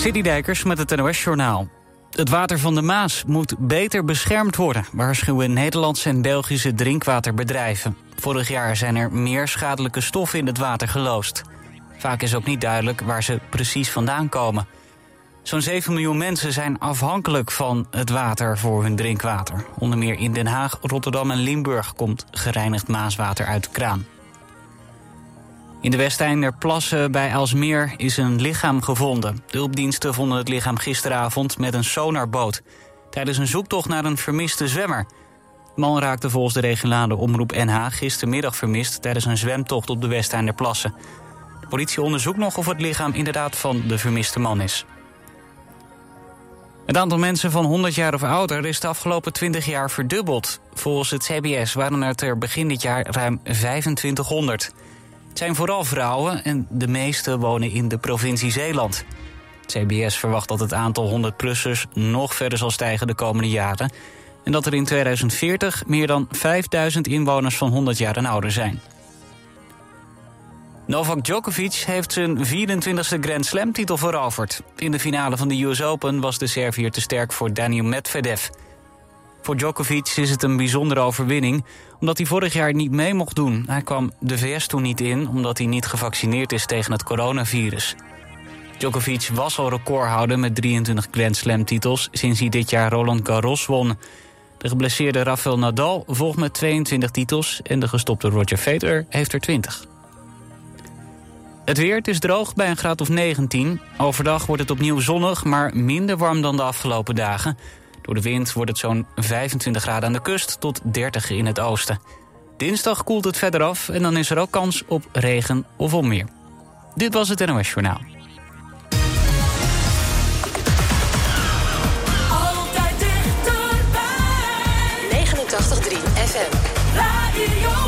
Citydijkers met het NOS-journaal. Het water van de Maas moet beter beschermd worden... waarschuwen Nederlandse en Belgische drinkwaterbedrijven. Vorig jaar zijn er meer schadelijke stoffen in het water geloosd. Vaak is ook niet duidelijk waar ze precies vandaan komen. Zo'n 7 miljoen mensen zijn afhankelijk van het water voor hun drinkwater. Onder meer in Den Haag, Rotterdam en Limburg komt gereinigd maaswater uit de kraan. In de Westeinder Plassen bij Alsmeer is een lichaam gevonden. De hulpdiensten vonden het lichaam gisteravond met een sonarboot... tijdens een zoektocht naar een vermiste zwemmer. De man raakte volgens de regionale omroep NH gistermiddag vermist... tijdens een zwemtocht op de Westeinder Plassen. De politie onderzoekt nog of het lichaam inderdaad van de vermiste man is. Het aantal mensen van 100 jaar of ouder is de afgelopen 20 jaar verdubbeld. Volgens het CBS waren er begin dit jaar ruim 2500. Het zijn vooral vrouwen en de meeste wonen in de provincie Zeeland. CBS verwacht dat het aantal 100-plussers nog verder zal stijgen de komende jaren... en dat er in 2040 meer dan 5000 inwoners van 100 jaar en ouder zijn. Novak Djokovic heeft zijn 24e Grand Slam-titel veroverd. In de finale van de US Open was de Serviër te sterk voor Daniel Medvedev. Voor Djokovic is het een bijzondere overwinning, omdat hij vorig jaar niet mee mocht doen. Hij kwam de VS toen niet in, omdat hij niet gevaccineerd is tegen het coronavirus. Djokovic was al recordhouder met 23 Grand Slam-titels... sinds hij dit jaar Roland Garros won. De geblesseerde Rafael Nadal volgt met 22 titels... en de gestopte Roger Federer heeft er 20. Het weer, het is droog bij een graad of 19. Overdag wordt het opnieuw zonnig, maar minder warm dan de afgelopen dagen. Door de wind wordt het zo'n 25 graden aan de kust tot 30 in het oosten. Dinsdag koelt het verder af en dan is er ook kans op regen of onweer. Dit was het NOS Journaal. Altijd dichterbij. 89.3 FM. Radio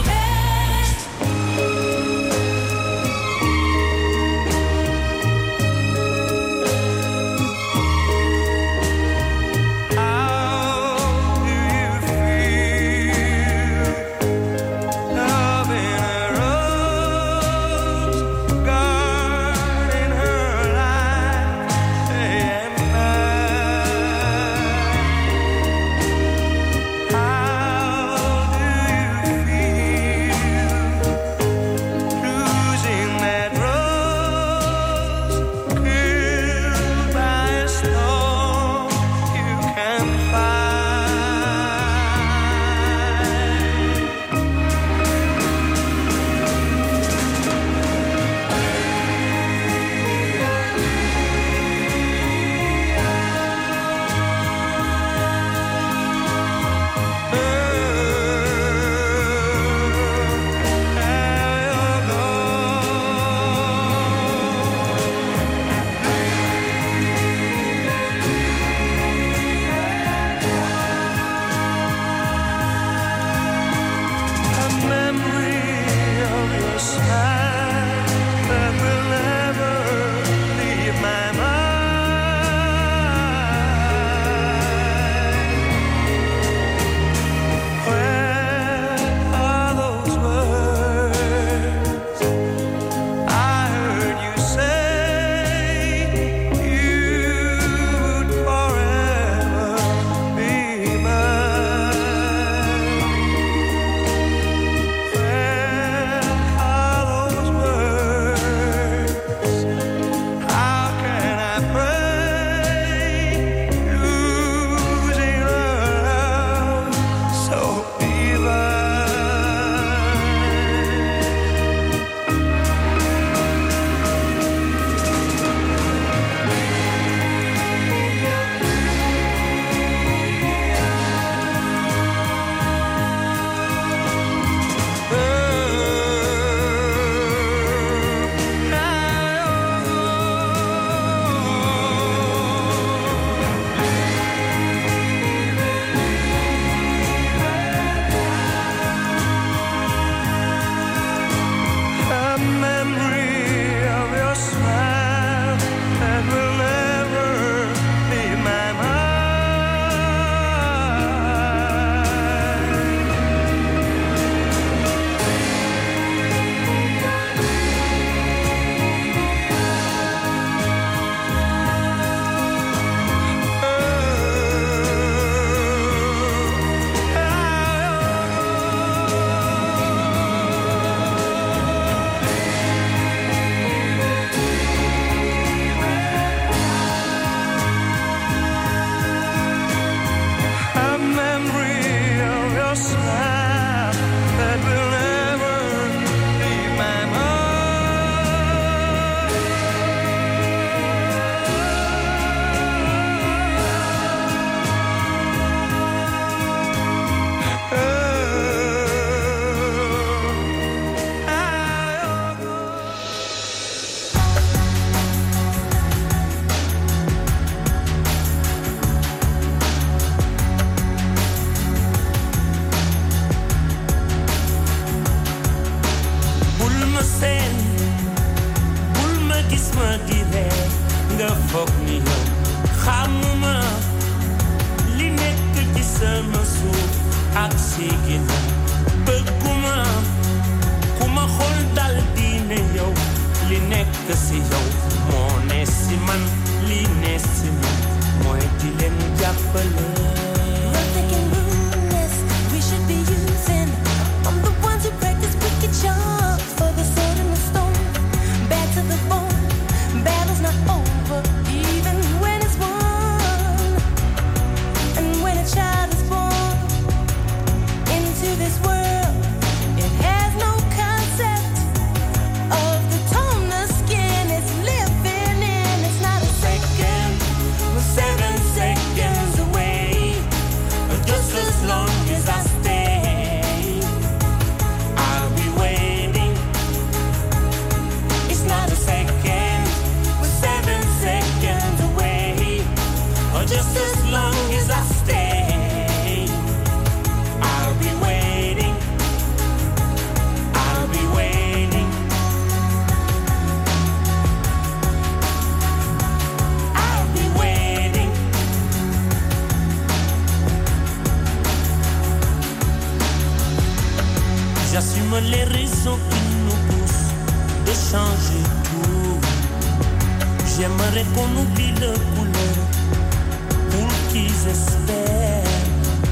pour qu'ils espèrent.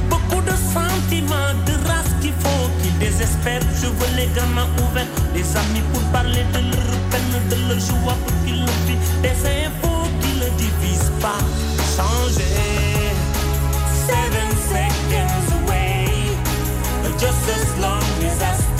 Beaucoup de sentiments, de race qu'il faut qu'ils désespèrent. Je veux les gamins ouverts, les amis pour parler de leur peine, de leur joie pour qu'ils le vivent. Des infos qui ne divisent pas. Changer. Seven seconds away, just as long as I.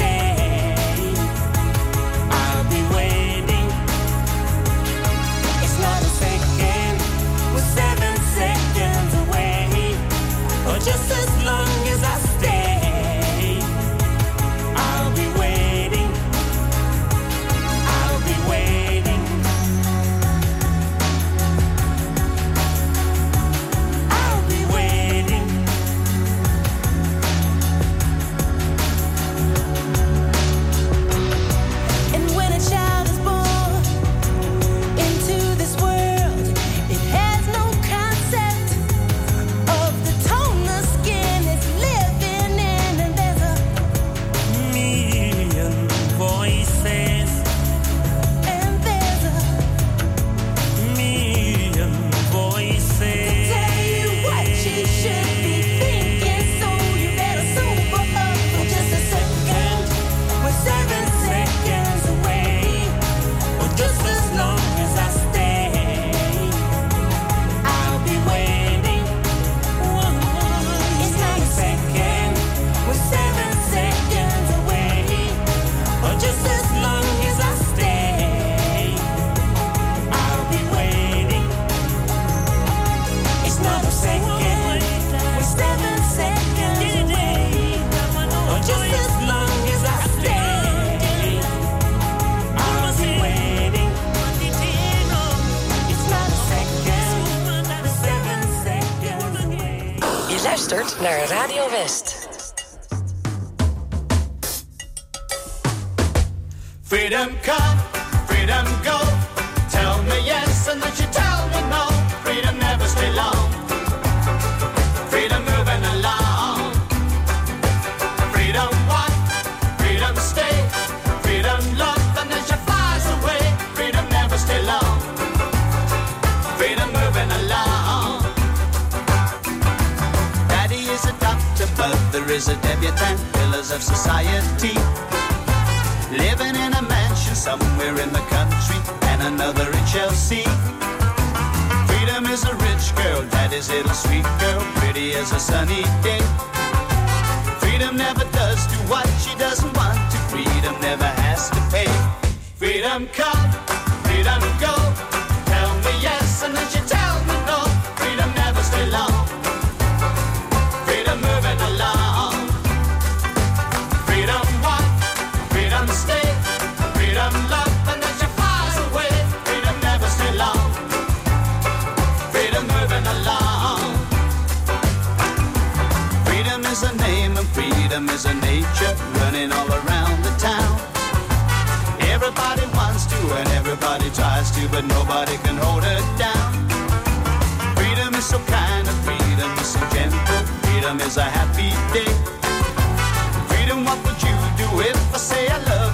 naar Radio West. is a debutante, pillars of society. Living in a mansion somewhere in the country, and another in Chelsea. Freedom is a rich girl, daddy's little sweet girl, pretty as a sunny day. Freedom never does do what she doesn't want to, freedom never has to pay. Freedom come, freedom go. Everybody wants to and everybody tries to, but nobody can hold it down. Freedom is so kind of freedom is so gentle. Freedom is a happy day. Freedom, what would you do if I say I love?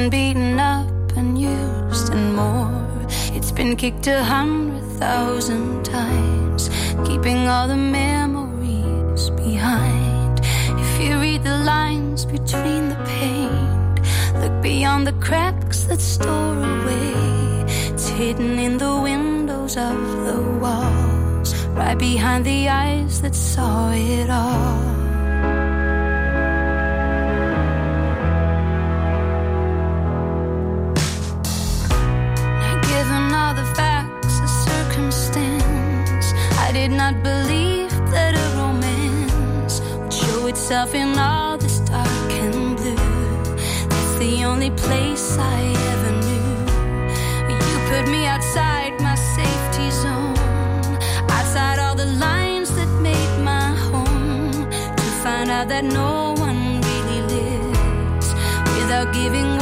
been beaten up and used and more. It's been kicked a hundred thousand times, keeping all the memories behind. If you read the lines between the paint, look beyond the cracks that store away. It's hidden in the windows of the walls, right behind the eyes that saw it all. myself in all this dark and blue. That's the only place I ever knew. You put me outside my safety zone, outside all the lines that made my home. To find out that no one really lives without giving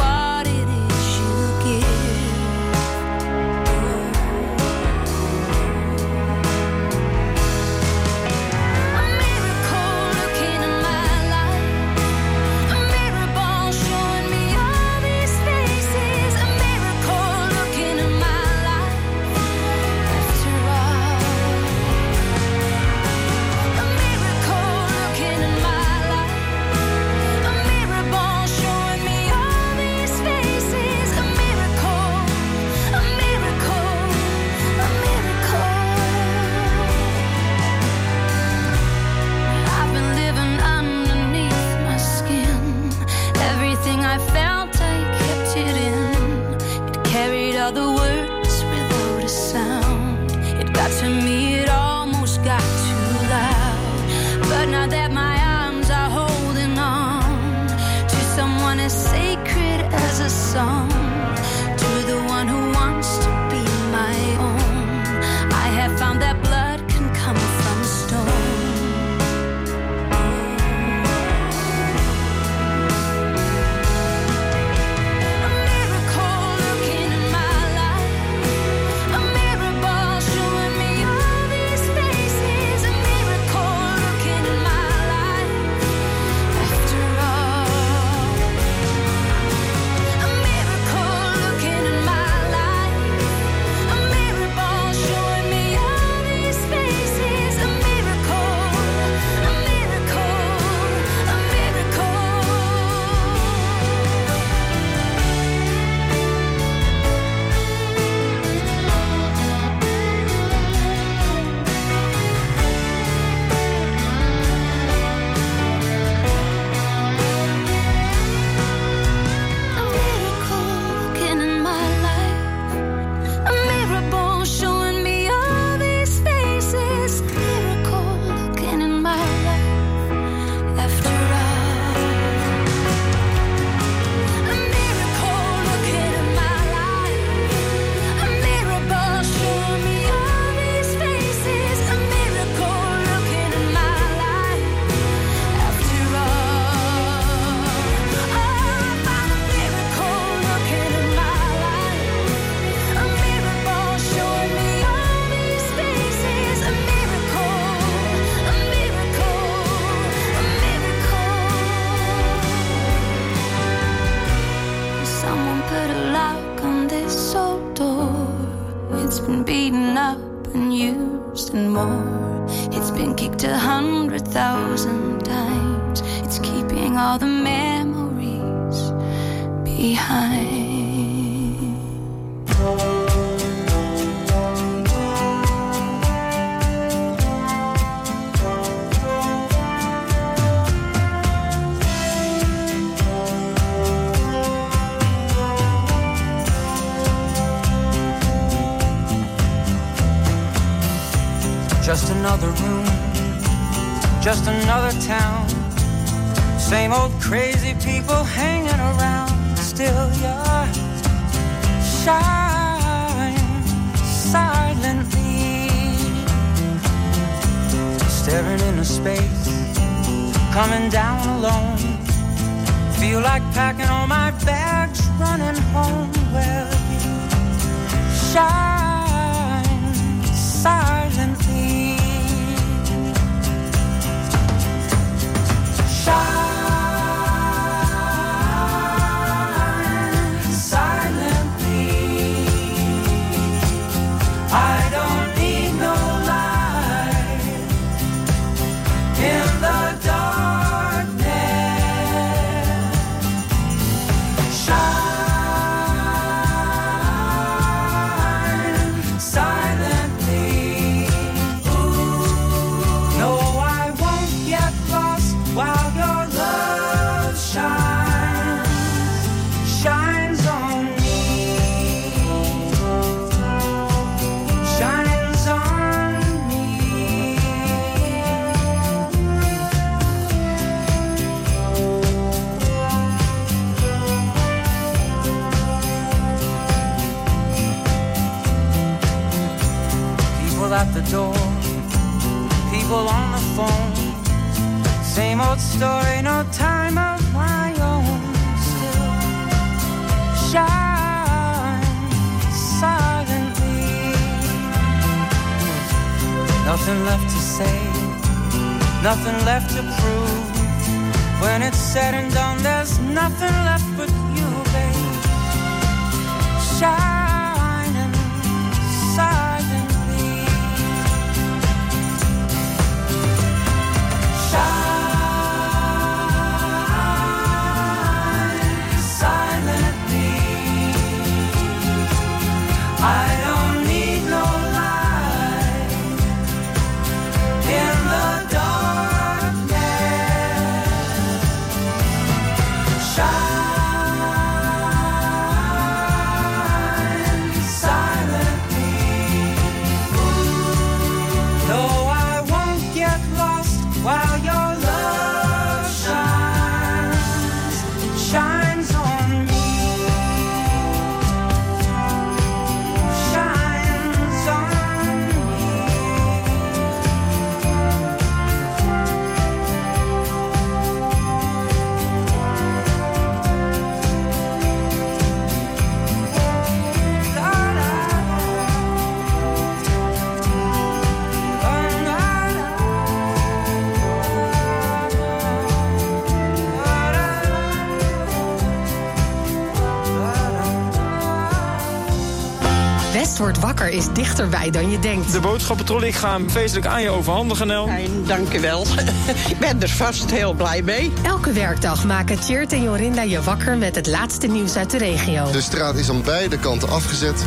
Is dichterbij dan je denkt. De boodschappentrolley, ik ga hem feestelijk aan je overhandigen, Nel. Fijn, dank u wel. ik ben er vast heel blij mee. Elke werkdag maken Tjeerd en Jorinda je wakker met het laatste nieuws uit de regio. De straat is aan beide kanten afgezet.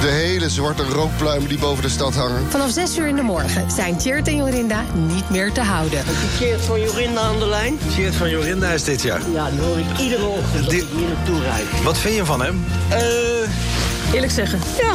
De hele zwarte rookpluimen die boven de stad hangen. Vanaf 6 uur in de morgen zijn Tjeerd en Jorinda niet meer te houden. Keert van Jorinda aan de lijn. Geert van Jorinda is dit jaar. Ja, die hoor ik iedere ochtend als ik hier naartoe rijd. Wat vind je van hem? Eh, Eerlijk zeggen. ja,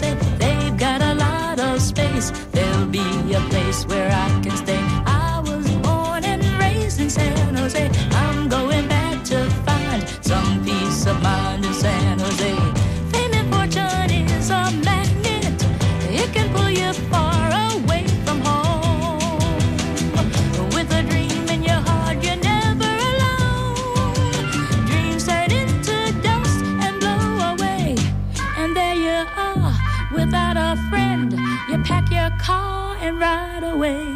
They've got a lot of space. There'll be a place where I can stay. Away.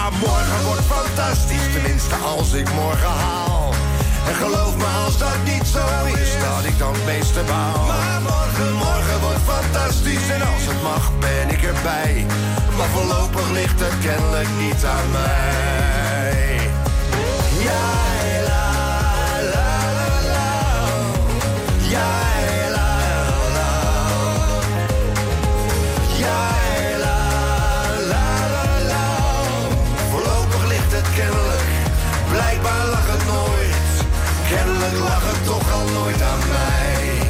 Maar morgen wordt fantastisch, tenminste als ik morgen haal. En geloof me als dat niet zo is, dat ik dan het meeste baal. Maar morgen, morgen wordt fantastisch en als het mag ben ik erbij. Maar voorlopig ligt het kennelijk niet aan mij. Ja, Kennelijk lag het toch al nooit aan mij.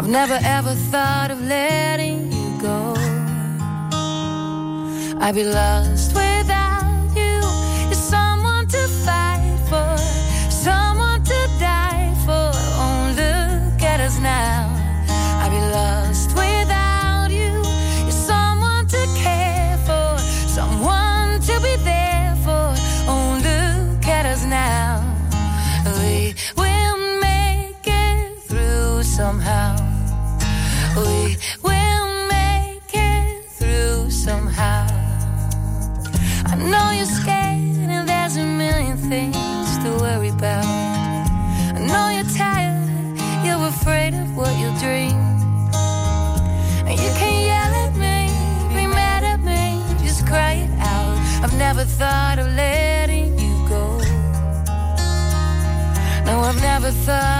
I've never ever thought of letting you go. I'd be lost without. side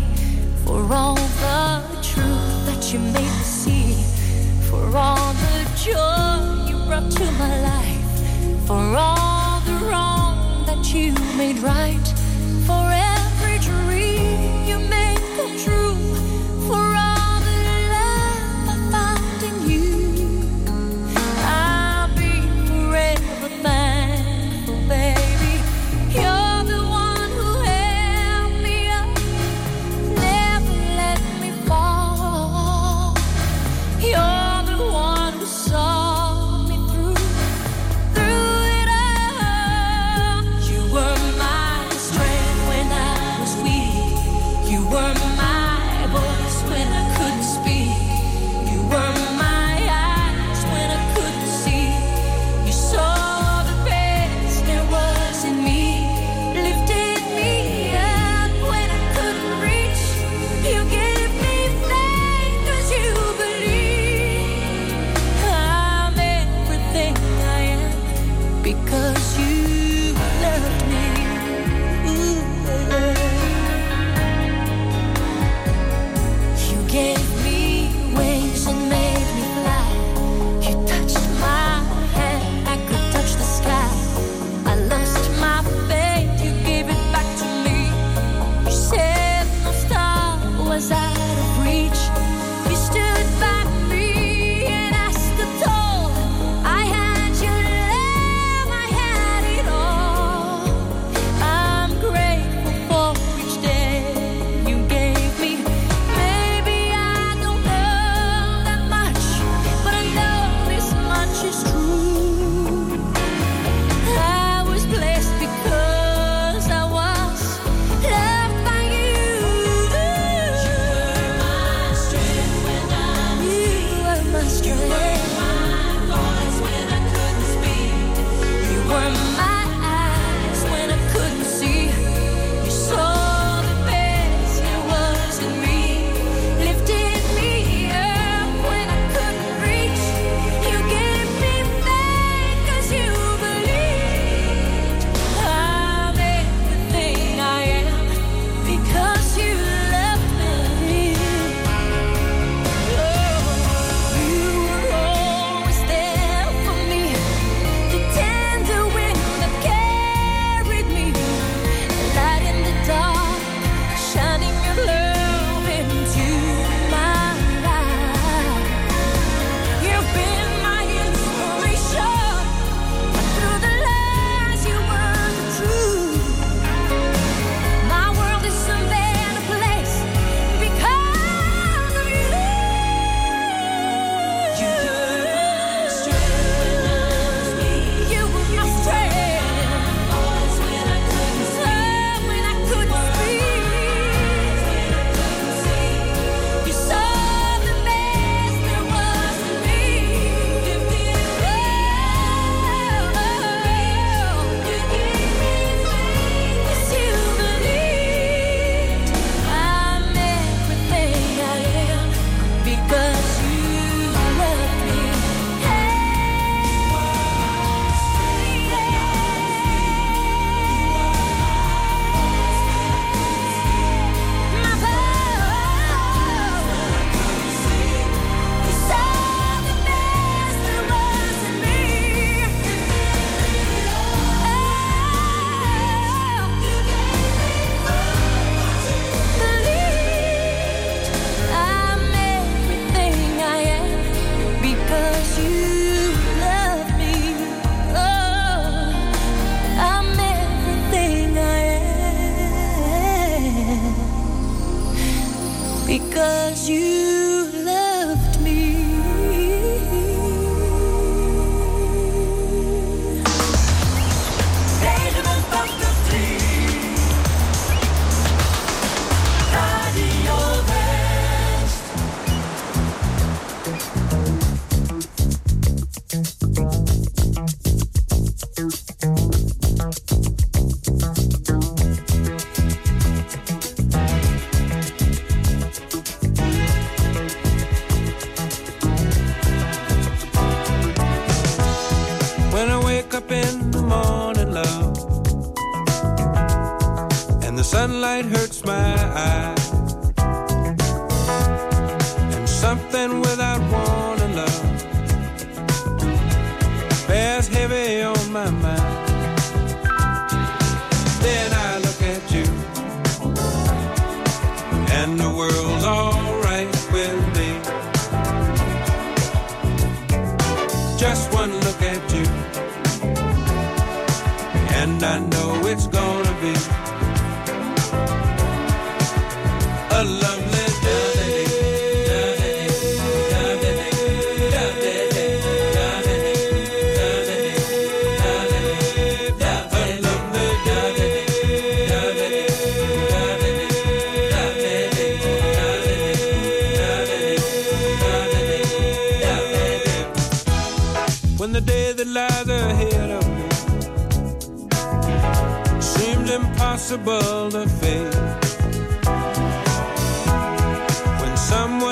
For all the truth that you made me see, for all the joy you brought to my life, for all the wrong that you made right, forever.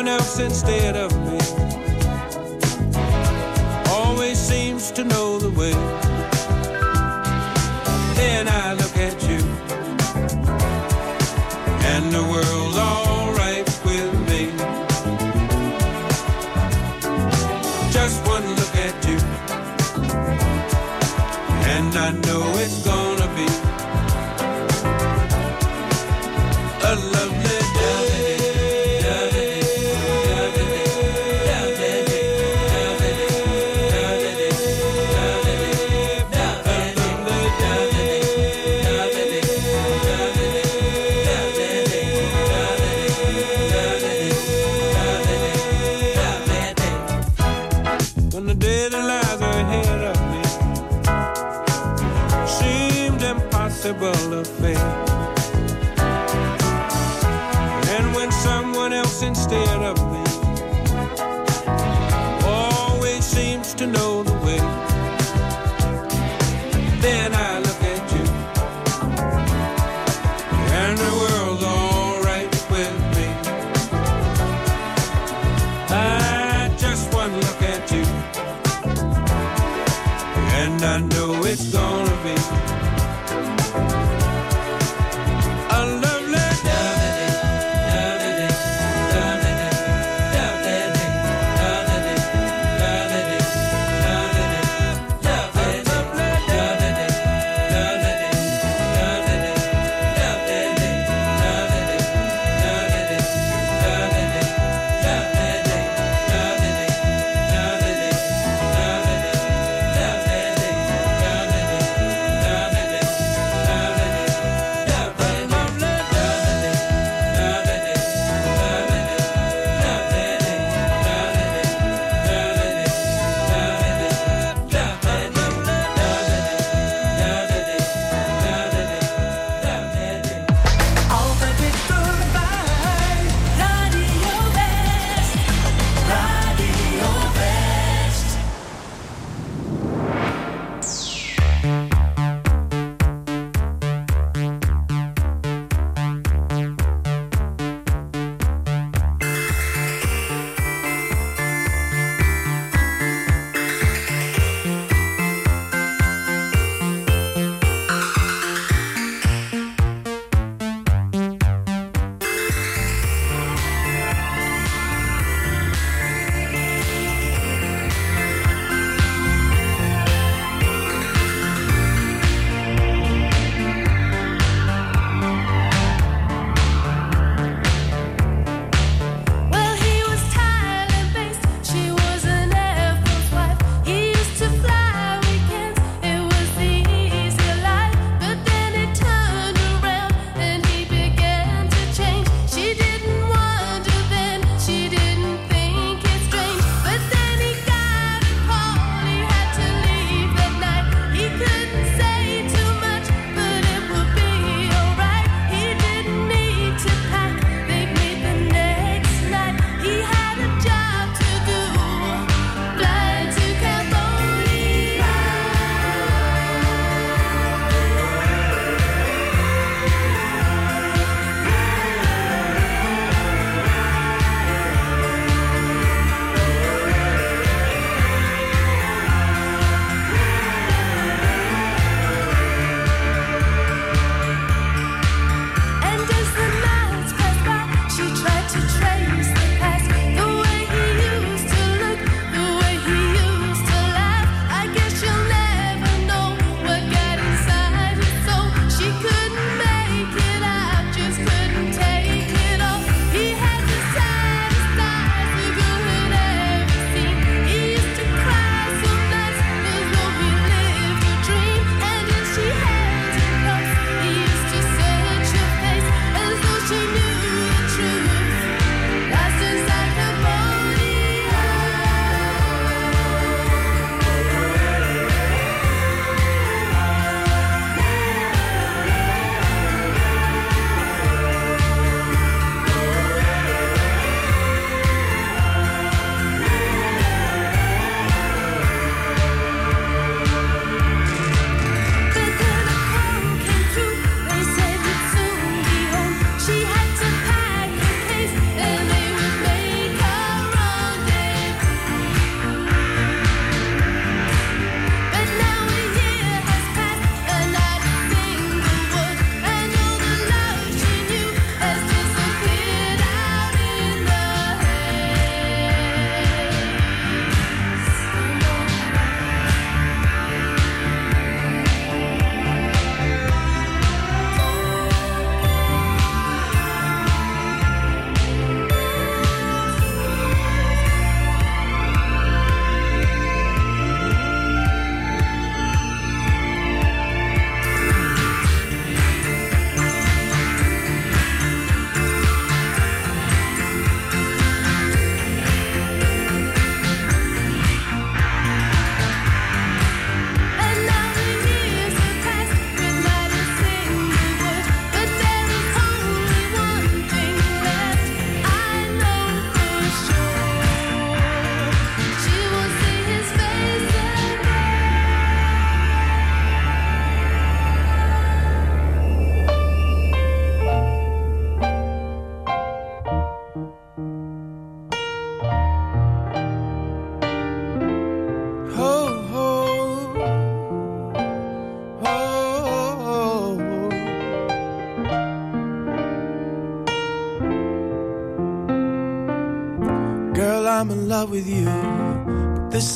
else instead of me. Always seems to know the way.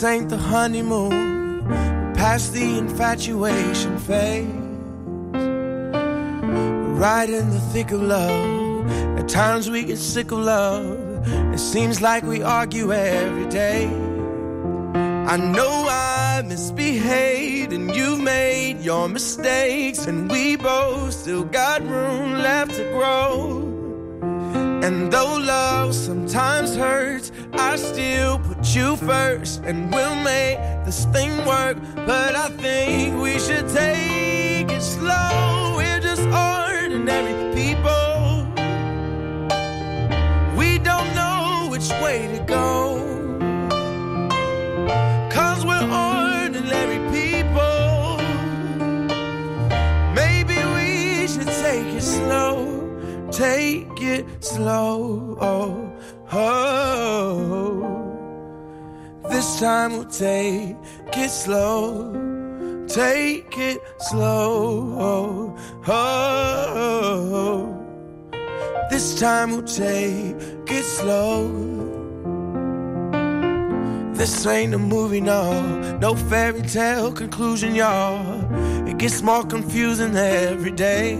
Ain't the honeymoon. Past the infatuation phase. Right in the thick of love. At times we get sick of love. It seems like we argue every day. I know I misbehaved and you've made your mistakes, and we both still got room left to grow. And though love sometimes hurts, I still put you first, and we'll make this thing work. But I think we should take it slow. We're just ordinary people. We don't know which way to go. Cause we're ordinary people. Maybe we should take it slow. Take it slow. Oh, oh. This time we'll take it slow. Take it slow. Oh, oh. This time we'll take it slow. This ain't a movie, no, no fairy tale conclusion, y'all. It gets more confusing every day.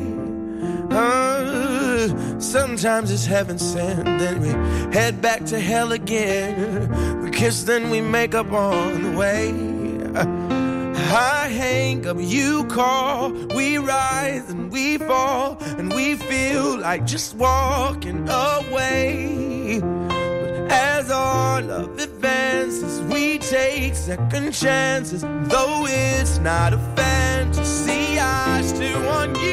Sometimes it's heaven sent, then we head back to hell again. We kiss, then we make up on the way. I hang up, you call, we rise and we fall, and we feel like just walking away. But as all of advances, we take second chances. Though it's not a fantasy, I still want you